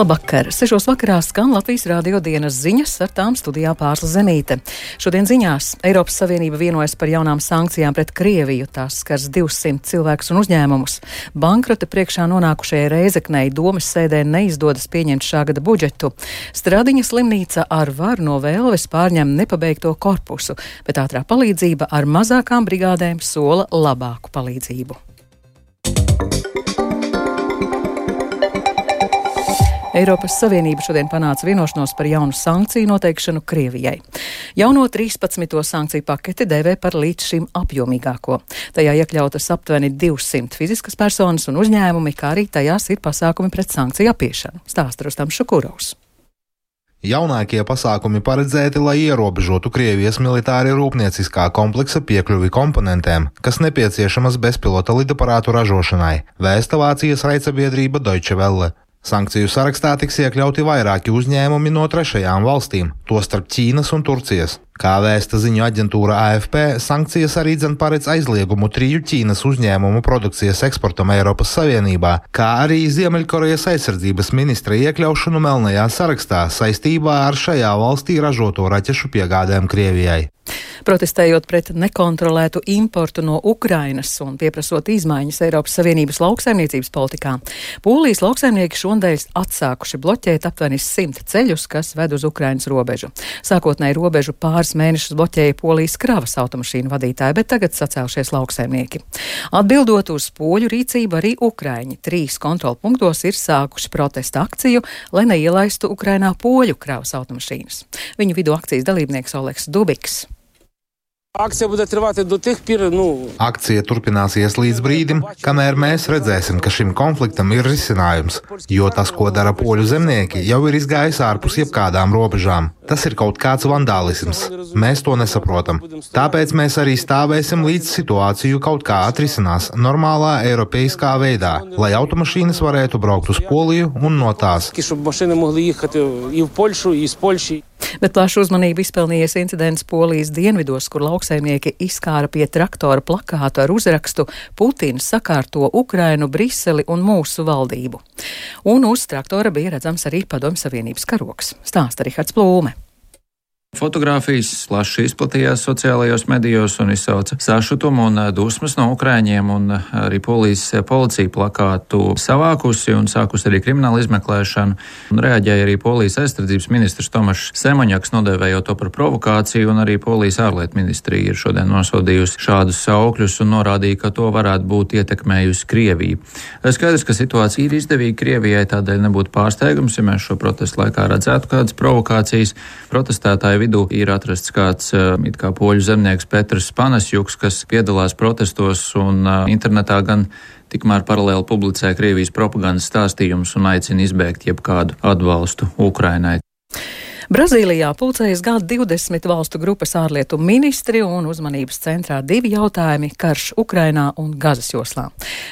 Labvakar! Sešos vakarā skan Latvijas rādio dienas ziņas, ar tām studijā pārsla Zemīte. Šodien ziņās Eiropas Savienība vienojas par jaunām sankcijām pret Krieviju. Tās skars 200 cilvēkus un uzņēmumus. Bankrota priekšā nonākušajai Reizeknei domas sēdē neizdodas pieņemt šā gada budžetu. Stradiņa slimnīca ar varu no vēlves pārņem nepabeigto korpusu, bet ātrā palīdzība ar mazākām brigādēm sola labāku palīdzību. Eiropas Savienība šodien panāca vienošanos par jaunu sankciju noteikšanu Krievijai. Jauno 13. sankciju paketi dēvē par līdz šim apjomīgāko. Tajā iekļautas aptuveni 200 fiziskas personas un uzņēmumi, kā arī tajās ir pasākumi pret sankciju apiešanu. Stāsta Rustam Šukurovs. Jaunākie pasākumi paredzēti, lai ierobežotu Krievijas militāri rūpnieciskā kompleksa piekļuvi komponentiem, kas nepieciešamas bezpilota lidaparātu ražošanai, vēsta Vācijas raidsabiedrība Deutsche Welle. Sankciju sarakstā tiks iekļauti vairāki uzņēmumi no trešajām valstīm, tostarp Ķīnas un Turcijas. Kā vēsta ziņu aģentūra AFP, sankcijas arī dzen paredz aizliegumu triju Ķīnas uzņēmumu produkcijas eksportam Eiropas Savienībā, kā arī Ziemeļkorejas aizsardzības ministra iekļaušanu melnajā sarakstā saistībā ar šajā valstī ražoto raķešu piegādēm Krievijai. Protestējot pret nekontrolētu importu no Ukrainas un pieprasot izmaiņas Eiropas Savienības lauksaimniecības politikā, Polijas lauksaimnieki šodien atsākuši bloķēt aptuveni simt ceļus, kas ved uz Ukrainas robežu. Sākotnēji robežu pāris mēnešus bloķēja Polijas kravas automašīnu vadītāji, bet tagad sacēlušies lauksaimnieki. Atbildot uz poļu rīcību, arī Ukraiņi trīs kontrolpunktos ir sākuši protesta akciju, lai neielaistu Ukrainā poļu kravas automašīnas. Viņu vidu akcijas dalībnieks Oleks Dubiks. Akcija būs turpināta do tih pir. Nu... Akcija turpināsies līdz brīdim, kamēr mēs redzēsim, ka šim konfliktam ir risinājums. Jo tas, ko dara poļu zemnieki, jau ir izgājis ārpus jebkādām robežām. Tas ir kaut kāds vandālisms. Mēs to nesaprotam. Tāpēc mēs arī stāvēsim līdz situāciju kaut kā atrisinās normālā eiropeiskā veidā, lai automašīnas varētu braukt uz Poliju un no tās. Bet plašu uzmanību izpelnījies incidents Polijas dienvidos, kur lauksaimnieki izkāra pie traktora plakātu ar uzrakstu Putins sakārto Ukrainu, Briseli un mūsu valdību. Un uz traktora bija redzams arī Padomju Savienības karoks. Stāsta Rihards Plūme. Fotogrāfijas plaši izplatījās sociālajos medijos un izsauca sašutumu un dusmas no ukrāņiem, un arī polijas policija plakātu savākusi un sākusi arī kriminālu izmeklēšanu. Un reaģēja arī polijas aizsardzības ministrs Tomašs Semoņaks, nodēvējot to par provokāciju, un arī polijas ārlietu ministrija ir šodien nosodījusi šādus saukļus un norādīja, ka to varētu būt ietekmējusi Krievija. Skaidrs, ka situācija ir izdevīga Krievijai, tādēļ nebūtu pārsteigums, ja mēs šo protestu laikā redzētu kādas provokācijas. Protestētāji vidū ir atrasts kāds it kā poļu zemnieks Petrs Panasjuks, kas piedalās protestos un internetā gan tikmēr paralēli publicē Krievijas propagandas stāstījumus un aicina izbēgt jebkādu atbalstu Ukrainai. Brazīlijā pulcējas G20 valstu grupas ārlietu ministri un uzmanības centrā divi jautājumi - karš Ukrainā un Gazas joslā.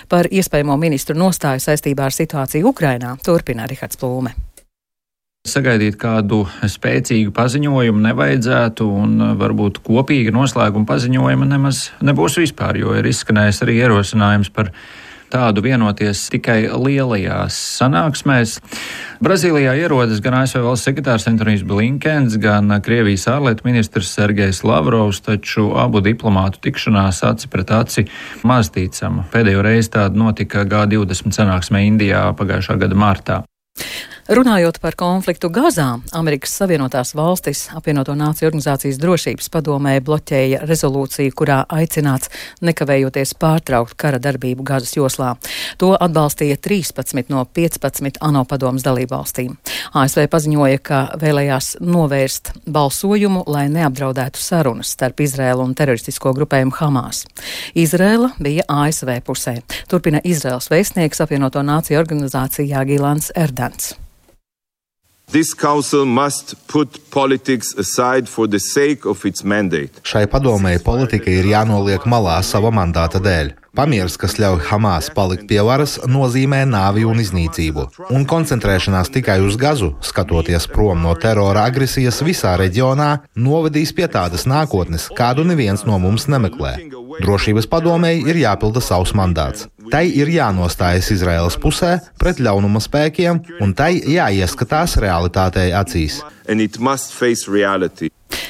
Par iespējamo ministru nostāju saistībā ar situāciju Ukrainā turpina Rihards Plūme. Sagaidīt kādu spēcīgu paziņojumu nevajadzētu, un uh, varbūt kopīga noslēguma paziņojuma nemaz nebūs vispār, jo ir izskanējis arī ierosinājums par tādu vienoties tikai lielajās sanāksmēs. Brazīlijā ierodas gan ASV valsts sekretārs Antonijs Blinkens, gan Krievijas ārlietu ministrs Sergejs Lavrovs, taču abu diplomātu tikšanās aci pret aci maz ticama. Pēdējo reizi tāda notika G20 sanāksmē Indijā pagājušā gada martā. Runājot par konfliktu Gazā, Amerikas Savienotās valstis apvienoto nāciju organizācijas drošības padomē bloķēja rezolūciju, kurā aicināts nekavējoties pārtraukt kara darbību Gazas joslā. To atbalstīja 13 no 15 ANO padomas dalībvalstīm. ASV paziņoja, ka vēlējās novērst balsojumu, lai neapdraudētu sarunas starp Izrēlu un teroristisko grupējumu Hamas. Izrēla bija ASV pusē. Turpina Izraels vēstnieks apvienoto nāciju organizācijā Gilans Erdants. Šai padomēji politika ir jānoliek malā sava mandāta dēļ. Pamieris, kas ļauj Hamas palikt pie varas, nozīmē nāvi un iznīcību. Un koncentrēšanās tikai uz gazu, skatoties prom no terora agresijas visā reģionā, novedīs pie tādas nākotnes, kādu neviens no mums nemeklē. Drošības padomēji ir jāpilda savs mandāts. Tai ir jānostājas Izraēlas pusē pret ļaunuma spēkiem, un tai jāieskatās realitātei acīs.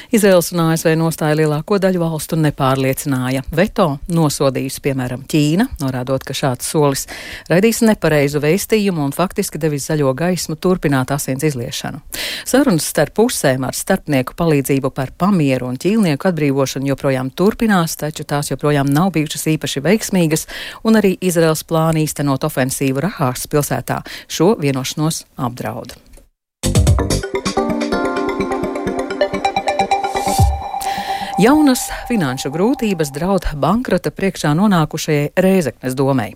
Izraels un ASV nostāja lielāko daļu valstu nepārliecināja. Veto nosodījusi, piemēram, Ķīna, norādot, ka šāds solis raidīs nepareizu vēstījumu un faktiski devis zaļo gaismu turpināt asins izliešanu. Sarunas starp pusēm ar starpnieku palīdzību par pamieru un ķīlnieku atbrīvošanu joprojām turpinās, taču tās joprojām nav bijušas īpaši veiksmīgas, un arī Izraels plāni īstenot ofensīvu Rahās pilsētā šo vienošanos apdraud. Jaunas finanšu grūtības draud bankrota priekšā nonākušajai Rēzeknes domai.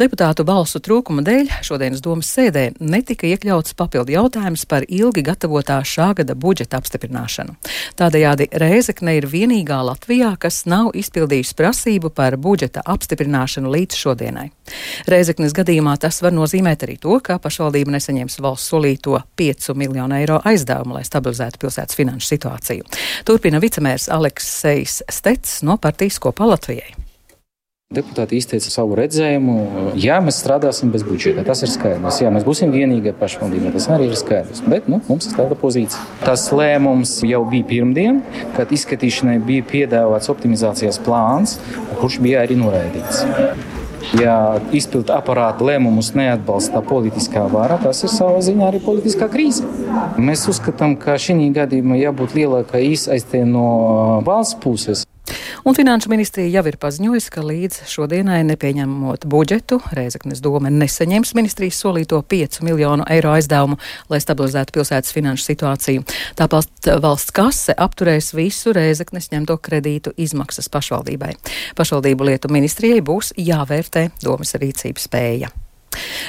Deputātu balsu trūkuma dēļ šodienas domas sēdē netika iekļauts papildu jautājums par ilgi gatavotā šā gada budžeta apstiprināšanu. Tādējādi Rēzekne ir vienīgā Latvijā, kas nav izpildījusi prasību par budžeta apstiprināšanu līdz šodienai. Rēzeknes gadījumā tas var nozīmēt arī to, ka pašvaldība nesaņems valsts solīto 5 miljonu eiro aizdevumu, lai stabilizētu pilsētas finanšu situāciju. Turpina vicemērs Aleks. Aleksejs Stets no partijas kopā Latvijai. Deputāti izteica savu redzējumu. Jā, mēs strādāsim bez budžeta. Tas ir skaidrs. Jā, mēs būsim vienīgie pašvaldība. Tas arī ir skaidrs. Bet nu, mums ir tāda pozīcija. Tas lēmums jau bija pirmdien, kad izskatīšanai bija piedāvāts optimizācijas plāns, kurš bija arī noraidīts. Ja izpildu aparāta lēmumus neatbalsta politiskā vara, tas ir savā ziņā arī politiskā krīze. Mēs uzskatām, ka šī gadījumā jābūt lielākai iesaistē no valsts puses. Un Finanšu ministrija jau ir paziņojusi, ka līdz šodienai nepieņemot budžetu, Rēzaknes doma nesaņems ministrijas solīto 5 miljonu eiro aizdevumu, lai stabilizētu pilsētas finanšu situāciju. Tāpat valsts kase apturēs visu Rēzaknes ņemto kredītu izmaksas pašvaldībai. Pašvaldību lietu ministrijai būs jāvērtē domas rīcības spēja.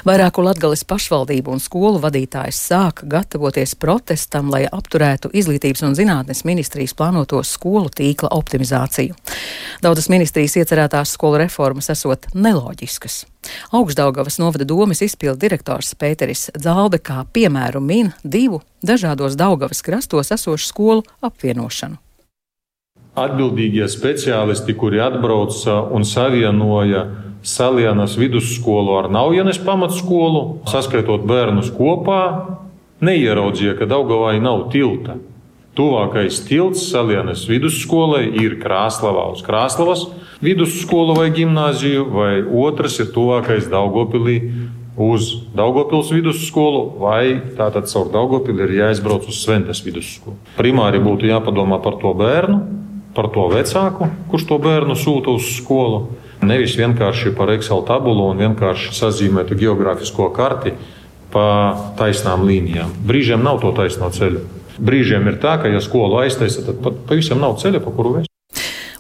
Vairāku Latgales pašvaldību un skolu vadītājs sāk gatavoties protestam, lai apturētu izglītības un zinātnes ministrijas plānoto skolu tīkla optimizāciju. Daudzas ministrijas iecerētās skolu reformas esot neloģiskas. Augstdaugavas novada domas izpildu direktors Pēteris Dzalbe kā piemēru min divu dažādos Daugavas krastos esošu skolu apvienošanu. Atbildīgie speciālisti, kuri atbrauca un savienoja Salienas vidusskolu ar Naujienes pamatskolu, saskaitot bērnus kopā, neieraudzīja, ka Daugavai nav tilta. Tuvākais tilts Salienas vidusskolai ir Krāslavā uz Krāslavas vidusskolu vai gimnāziju, vai otrs ir tuvākais Daugopilī uz Daugopils vidusskolu, vai tātad caur Daugopili ir jāizbrauc uz Sventes vidusskolu. Primāri būtu jāpadomā par to bērnu, par to vecāku, kurš to bērnu sūta uz skolu Nevis vienkārši par Excel tabulu un vienkārši sazīmētu geogrāfisko karti pa taisnām līnijām. Brīžiem nav to taisno ceļu. Brīžiem ir tā, ka, ja skolu aiztaisa, tad pavisam nav ceļa, pa kuru vēst.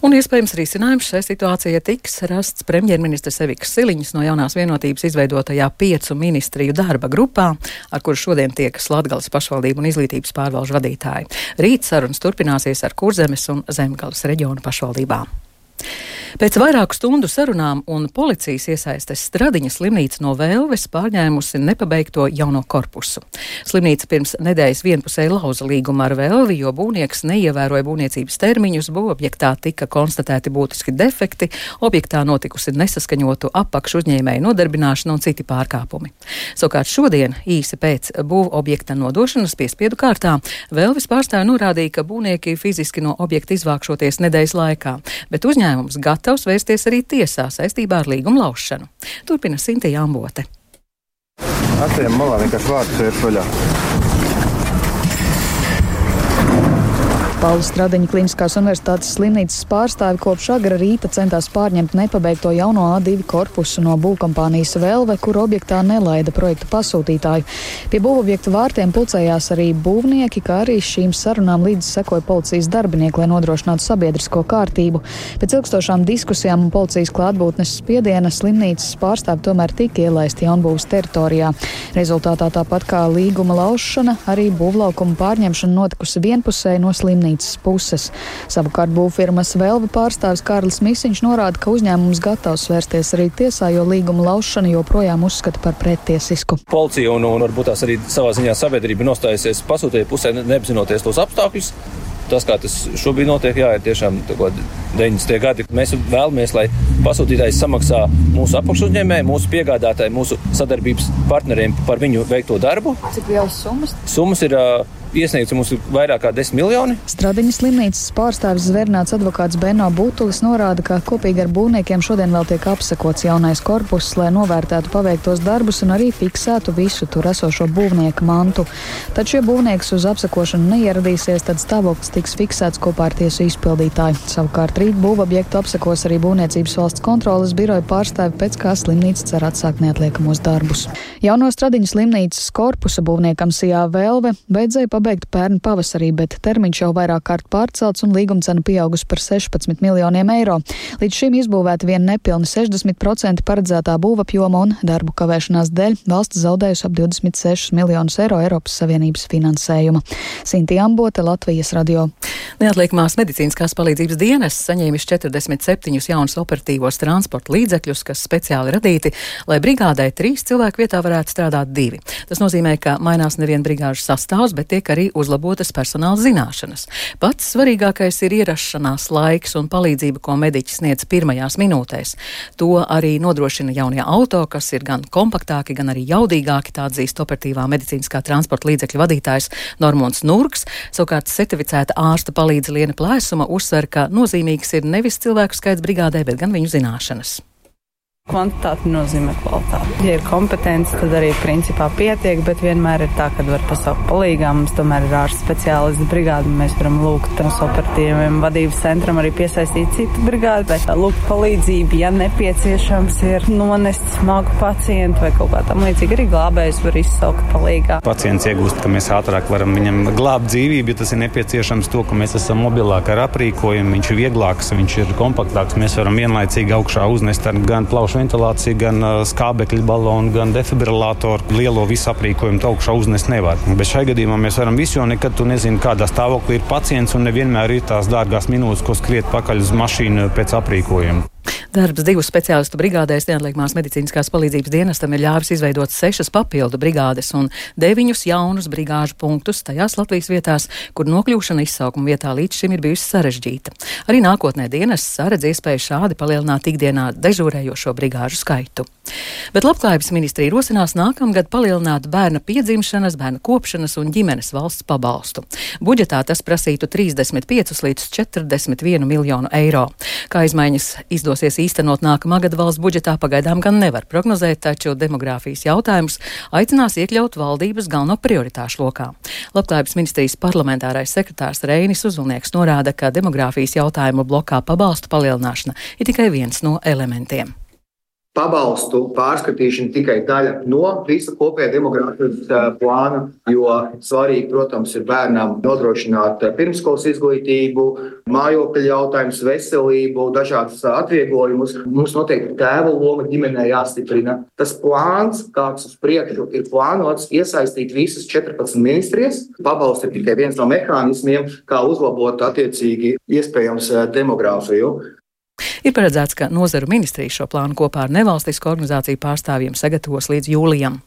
Un iespējams risinājums šai situācijai tiks rasts premjerministrs Eviks Siliņas no jaunās vienotības izveidotajā piecu ministriju darba grupā, ar kuru šodien tiekas Latgales pašvaldību un izglītības pārvalžu vadītāji. Rīt sarunas turpināsies ar Kurzemes un Zemgales reģionu pašvaldībām. Pēc vairāku stundu sarunām un policijas iesaistes Stradiņa slimnīca no Vēlves pārņēmusi nepabeigto jauno korpusu. Slimnīca pirms nedēļas vienpusēji lauza līgumu ar Vēlvi, jo būvnieks neievēroja būvniecības termiņus, būvobjektā tika konstatēti būtiski defekti, objektā notikusi nesaskaņotu apakšu uzņēmēju nodarbināšana un citi pārkāpumi. Savukārt šodien, īsi pēc būvobjekta nodošanas piespiedu kārtā, Vēlvis pārstāvja norādīja, ka būvnieki fiziski no objekta izvākšoties nedēļas laikā, bet uzņēmums gatavs gatavs vērsties arī tiesā saistībā ar līgumu laušanu. Turpina Sintīna Ambote. Atējām malā vienkārši vārds ir vaļā. Pauli Stradiņa Kliniskās universitātes slimnīcas pārstāvi kopš agra rīta centās pārņemt nepabeigto jauno A2 korpusu no būvkompānijas Velve, kur objektā nelaida projektu pasūtītāju. Pie būvobjekta vārtiem pulcējās arī būvnieki, kā arī šīm sarunām līdzi sekoja policijas darbinieki, lai nodrošinātu sabiedrisko kārtību. Pēc ilgstošām diskusijām un policijas klātbūtnes spiediena slimnīcas pārstāvi tomēr tika ielaisti jaunbūvas teritorijā. Rezultātā tāpat kā līguma laušana, arī būvlaukuma pārņemšana notikusi vienpusēji no slimnīcas baznīcas puses. Savukārt būvfirmas Velva pārstāvis Kārlis Misiņš norāda, ka uzņēmums gatavs vērsties arī tiesā, jo līguma laušana joprojām uzskata par pretiesisku. Policija un, un varbūt tās arī savā ziņā sabiedrība nostājusies pasūtītāju pusē, neapzinoties tos apstākļus. Tas, kā tas šobrīd notiek, jā, ir tiešām 90. gadi. Mēs vēlamies, lai pasūtītājs samaksā mūsu apakšuzņēmēju, mūsu piegādātāju, mūsu sadarbības partneriem par viņu veikto darbu. Cik lielas summas? Summas ir uh, iesniegts mums ir vairāk kā 10 miljoni. Stradiņas slimnīcas pārstāvis Zvērnāts advokāts Beno Būtulis norāda, ka kopīgi ar būvniekiem šodien vēl tiek apsakots jaunais korpus, lai novērtētu paveiktos darbus un arī fiksētu visu tur esošo būvnieku mantu. Taču, ja būvnieks uz apsakošanu neieradīsies, tad stāvoklis tiks fiksēts kopā ar tiesu izpildītāju. Savukārt rīt būvobjektu apsakos arī Būvniecības valsts kontrolas biroja pārstāvi, pēc kā slimnīca cer atsākt neatliekamos darbus. Jauno Stradiņas slimnīcas korpusa būvniekam Sijā Vēlve beidzēja pabeigt pabeigta pērn pavasarī, bet termiņš jau vairāk kārt pārcelts un līguma cena pieaugusi par 16 miljoniem eiro. Līdz šim izbūvēta vien nepilni 60% paredzētā būvapjoma un darbu kavēšanās dēļ valsts zaudējusi ap 26 miljonus eiro Eiropas Savienības finansējuma. Sinti Ambote, Latvijas radio. Neatliekamās medicīniskās palīdzības dienas saņēmis 47 jaunus operatīvos transporta līdzekļus, kas speciāli radīti, lai brigādē trīs cilvēku vietā varētu strādāt divi. Tas nozīmē, ka mainās nevien brigāžu sastāvs, bet tiek arī uzlabotas personāla zināšanas. Pats svarīgākais ir ierašanās laiks un palīdzība, ko mediķis sniedz pirmajās minūtēs. To arī nodrošina jaunie auto, kas ir gan kompaktāki, gan arī jaudīgāki, tā atzīst operatīvā medicīniskā transporta līdzekļu vadītājs Normons Nurks. Savukārt certificēta ārsta palīdze Liena Plēsuma uzsver, ka nozīmīgs ir nevis cilvēku skaits brigādē, bet gan viņu zināšanas. Kvantitāte nozīmē kvalitāti. Ja ir kompetence, tad arī principā pietiek, bet vienmēr ir tā, ka var pasaukt palīgā. Mums tomēr ir ārsts speciālisti brigādi. Mēs varam lūgt mūsu operatīviem vadības centram arī piesaistīt citu brigādi, bet lūgt palīdzību, ja nepieciešams ir nonest smagu pacientu vai kaut kā tam līdzīga. Arī glābējs var izsaukt palīgā. Pacients iegūst, ka mēs ātrāk varam viņam glābt dzīvību, ja tas ir nepieciešams to, ka mēs esam mobilāki ar aprīkojumu, viņš ir vieglāks, viņš ir kompaktāks. Mēs varam vienlaicīgi augšā uznest gan plaušu augšu ventilāciju, gan skābekļa balonu, gan defibrilatoru. Lielo visu aprīkojumu augšā uznest nevar. Bet šajā gadījumā mēs varam visu, jo nekad tu nezini, kādā stāvoklī ir pacients, un nevienmēr ir tās dārgās minūtes, ko skriet pakaļ uz mašīnu pēc aprīkojuma. Darbs divu speciālistu brigādēs neatliekamās medicīniskās palīdzības dienestam ir ļāvis izveidot sešas papildu brigādes un deviņus jaunus brigāžu punktus tajās Latvijas vietās, kur nokļūšana izsaukuma vietā līdz šim ir bijusi sarežģīta. Arī nākotnē dienas saredz iespēju šādi palielināt ikdienā dežūrējošo brigāžu skaitu. Bet Labklājības ministrija rosinās nākamgad palielināt bērna piedzimšanas, bērna kopšanas un ģimenes valsts pabalstu. Budžetā tas prasītu 35 līdz 41 miljonu eiro. Kā izmaiņas izdosies īstenot nākamā gada valsts budžetā pagaidām gan nevar prognozēt, taču demogrāfijas jautājumus aicinās iekļaut valdības galveno prioritāšu lokā. Labklājības ministrijas parlamentārais sekretārs Reinis Uzvalnieks norāda, ka demogrāfijas jautājumu blokā pabalstu palielināšana ir tikai viens no elementiem pabalstu pārskatīšana tikai daļa no visa kopējā demogrāfijas plāna, jo svarīgi, protams, ir bērnam nodrošināt pirmskolas izglītību, mājokļu jautājumus, veselību, dažādas atvieglojumus. Mums noteikti tēva loma ģimenē jāstiprina. Tas plāns, kāds uz priekšu ir plānots, iesaistīt visas 14 ministrijas. Pabalsts ir tikai viens no mehānismiem, kā uzlabot attiecīgi iespējams demogrāfiju. Ir paredzēts, ka nozaru ministrija šo plānu kopā ar nevalstisku organizāciju pārstāvjiem sagatavos līdz jūlijam.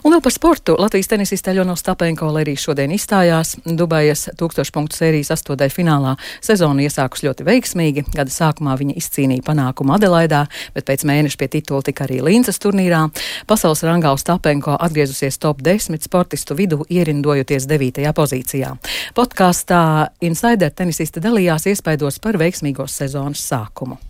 Un vēl par sportu. Latvijas tenisiste Ļona Stapenko arī šodien izstājās Dubajas tūkstošu punktu sērijas astotdai finālā. Sezonu iesākus ļoti veiksmīgi. Gada sākumā viņa izcīnīja panākumu Adelaidā, bet pēc mēneša pie titula tika arī Līncas turnīrā. Pasaules rangā Stapenko atgriezusies top 10 sportistu vidū, ierindojoties 9. pozīcijā. Podkāstā Insider tenisiste dalījās iespaidos par veiksmīgos sezonas sākumu.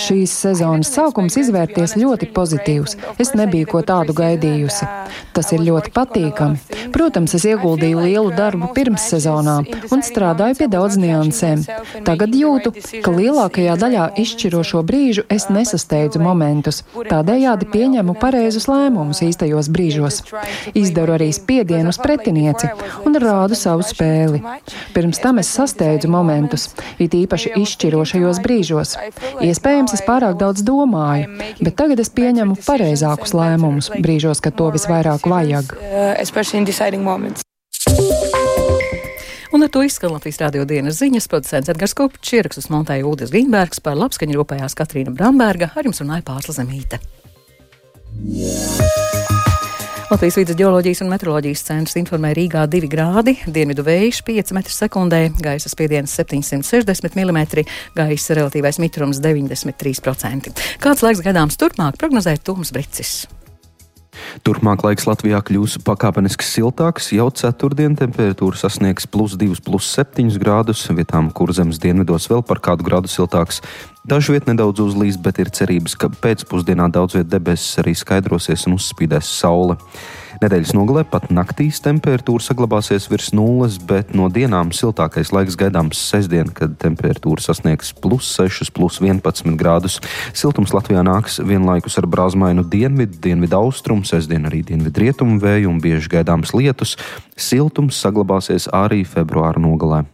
Šīs sezonas sākums izvērties ļoti pozitīvs. Es nebiju ko tādu gaidījusi. Tas ir ļoti patīkami. Protams, es ieguldīju lielu darbu pirms sezonā un strādāju pie daudz niansēm. Tagad jūtu, ka lielākajā daļā izšķirošo brīžu es nesasteidzu momentus. Tādējādi pieņemu pareizus lēmumus īstajos brīžos. Izdaru arī spiedienu uz pretinieci un rādu savu spēli. Pirms tam es sasteidzu momentus. It īpaši īpaši izšķirošajos brīžos. Iespējams, es pārāk daudz domāju, bet tagad es pieņemu pareizākus lēmumus brīžos, kad to visvairāk vajag. Un ar to izskan Latvijas radio dienas ziņas, producents Edgars Kopčs, ierakstus montēja Uldis Grīnbergs, par labskaņu rūpējās Katrīna Bramberga, ar jums runāja Pārsla Zemīte. Yeah. Latvijas vidus geoloģijas un meteoroloģijas centrs informē Rīgā 2 grādi, dienvidu vējš 5 m2, gaisa spiediens 760 mm, gaisa relatīvais mitrums 93%. Kāds laiks gaidāms turpmāk, prognozē Tums Bricis. Turpmāk laiks Latvijā kļūs pakāpeniski siltāks. Jau ceturtdien temperatūra sasniegs plus 2, plus 7 grādus, vietām, kur zemes dienvidos vēl par kādu grādu siltāks. Dažu vietu nedaudz uzlīs, bet ir cerības, ka pēcpusdienā daudz vietā debesis arī skaidrosies un uzspīdēs saule. Nedēļas nogalē pat naktīs temperatūra saglabāsies virs nulles, bet no dienām siltākais laiks gaidāms sestdien, kad temperatūra sasniegs plus 6, plus 11 grādus. Siltums Latvijā nāks vienlaikus ar brāzmainu dienvidu, dienvidu austrumu, sestdien arī dienvidu rietumu vēju un bieži gaidāms lietus. Siltums saglabāsies arī februāra nogalē.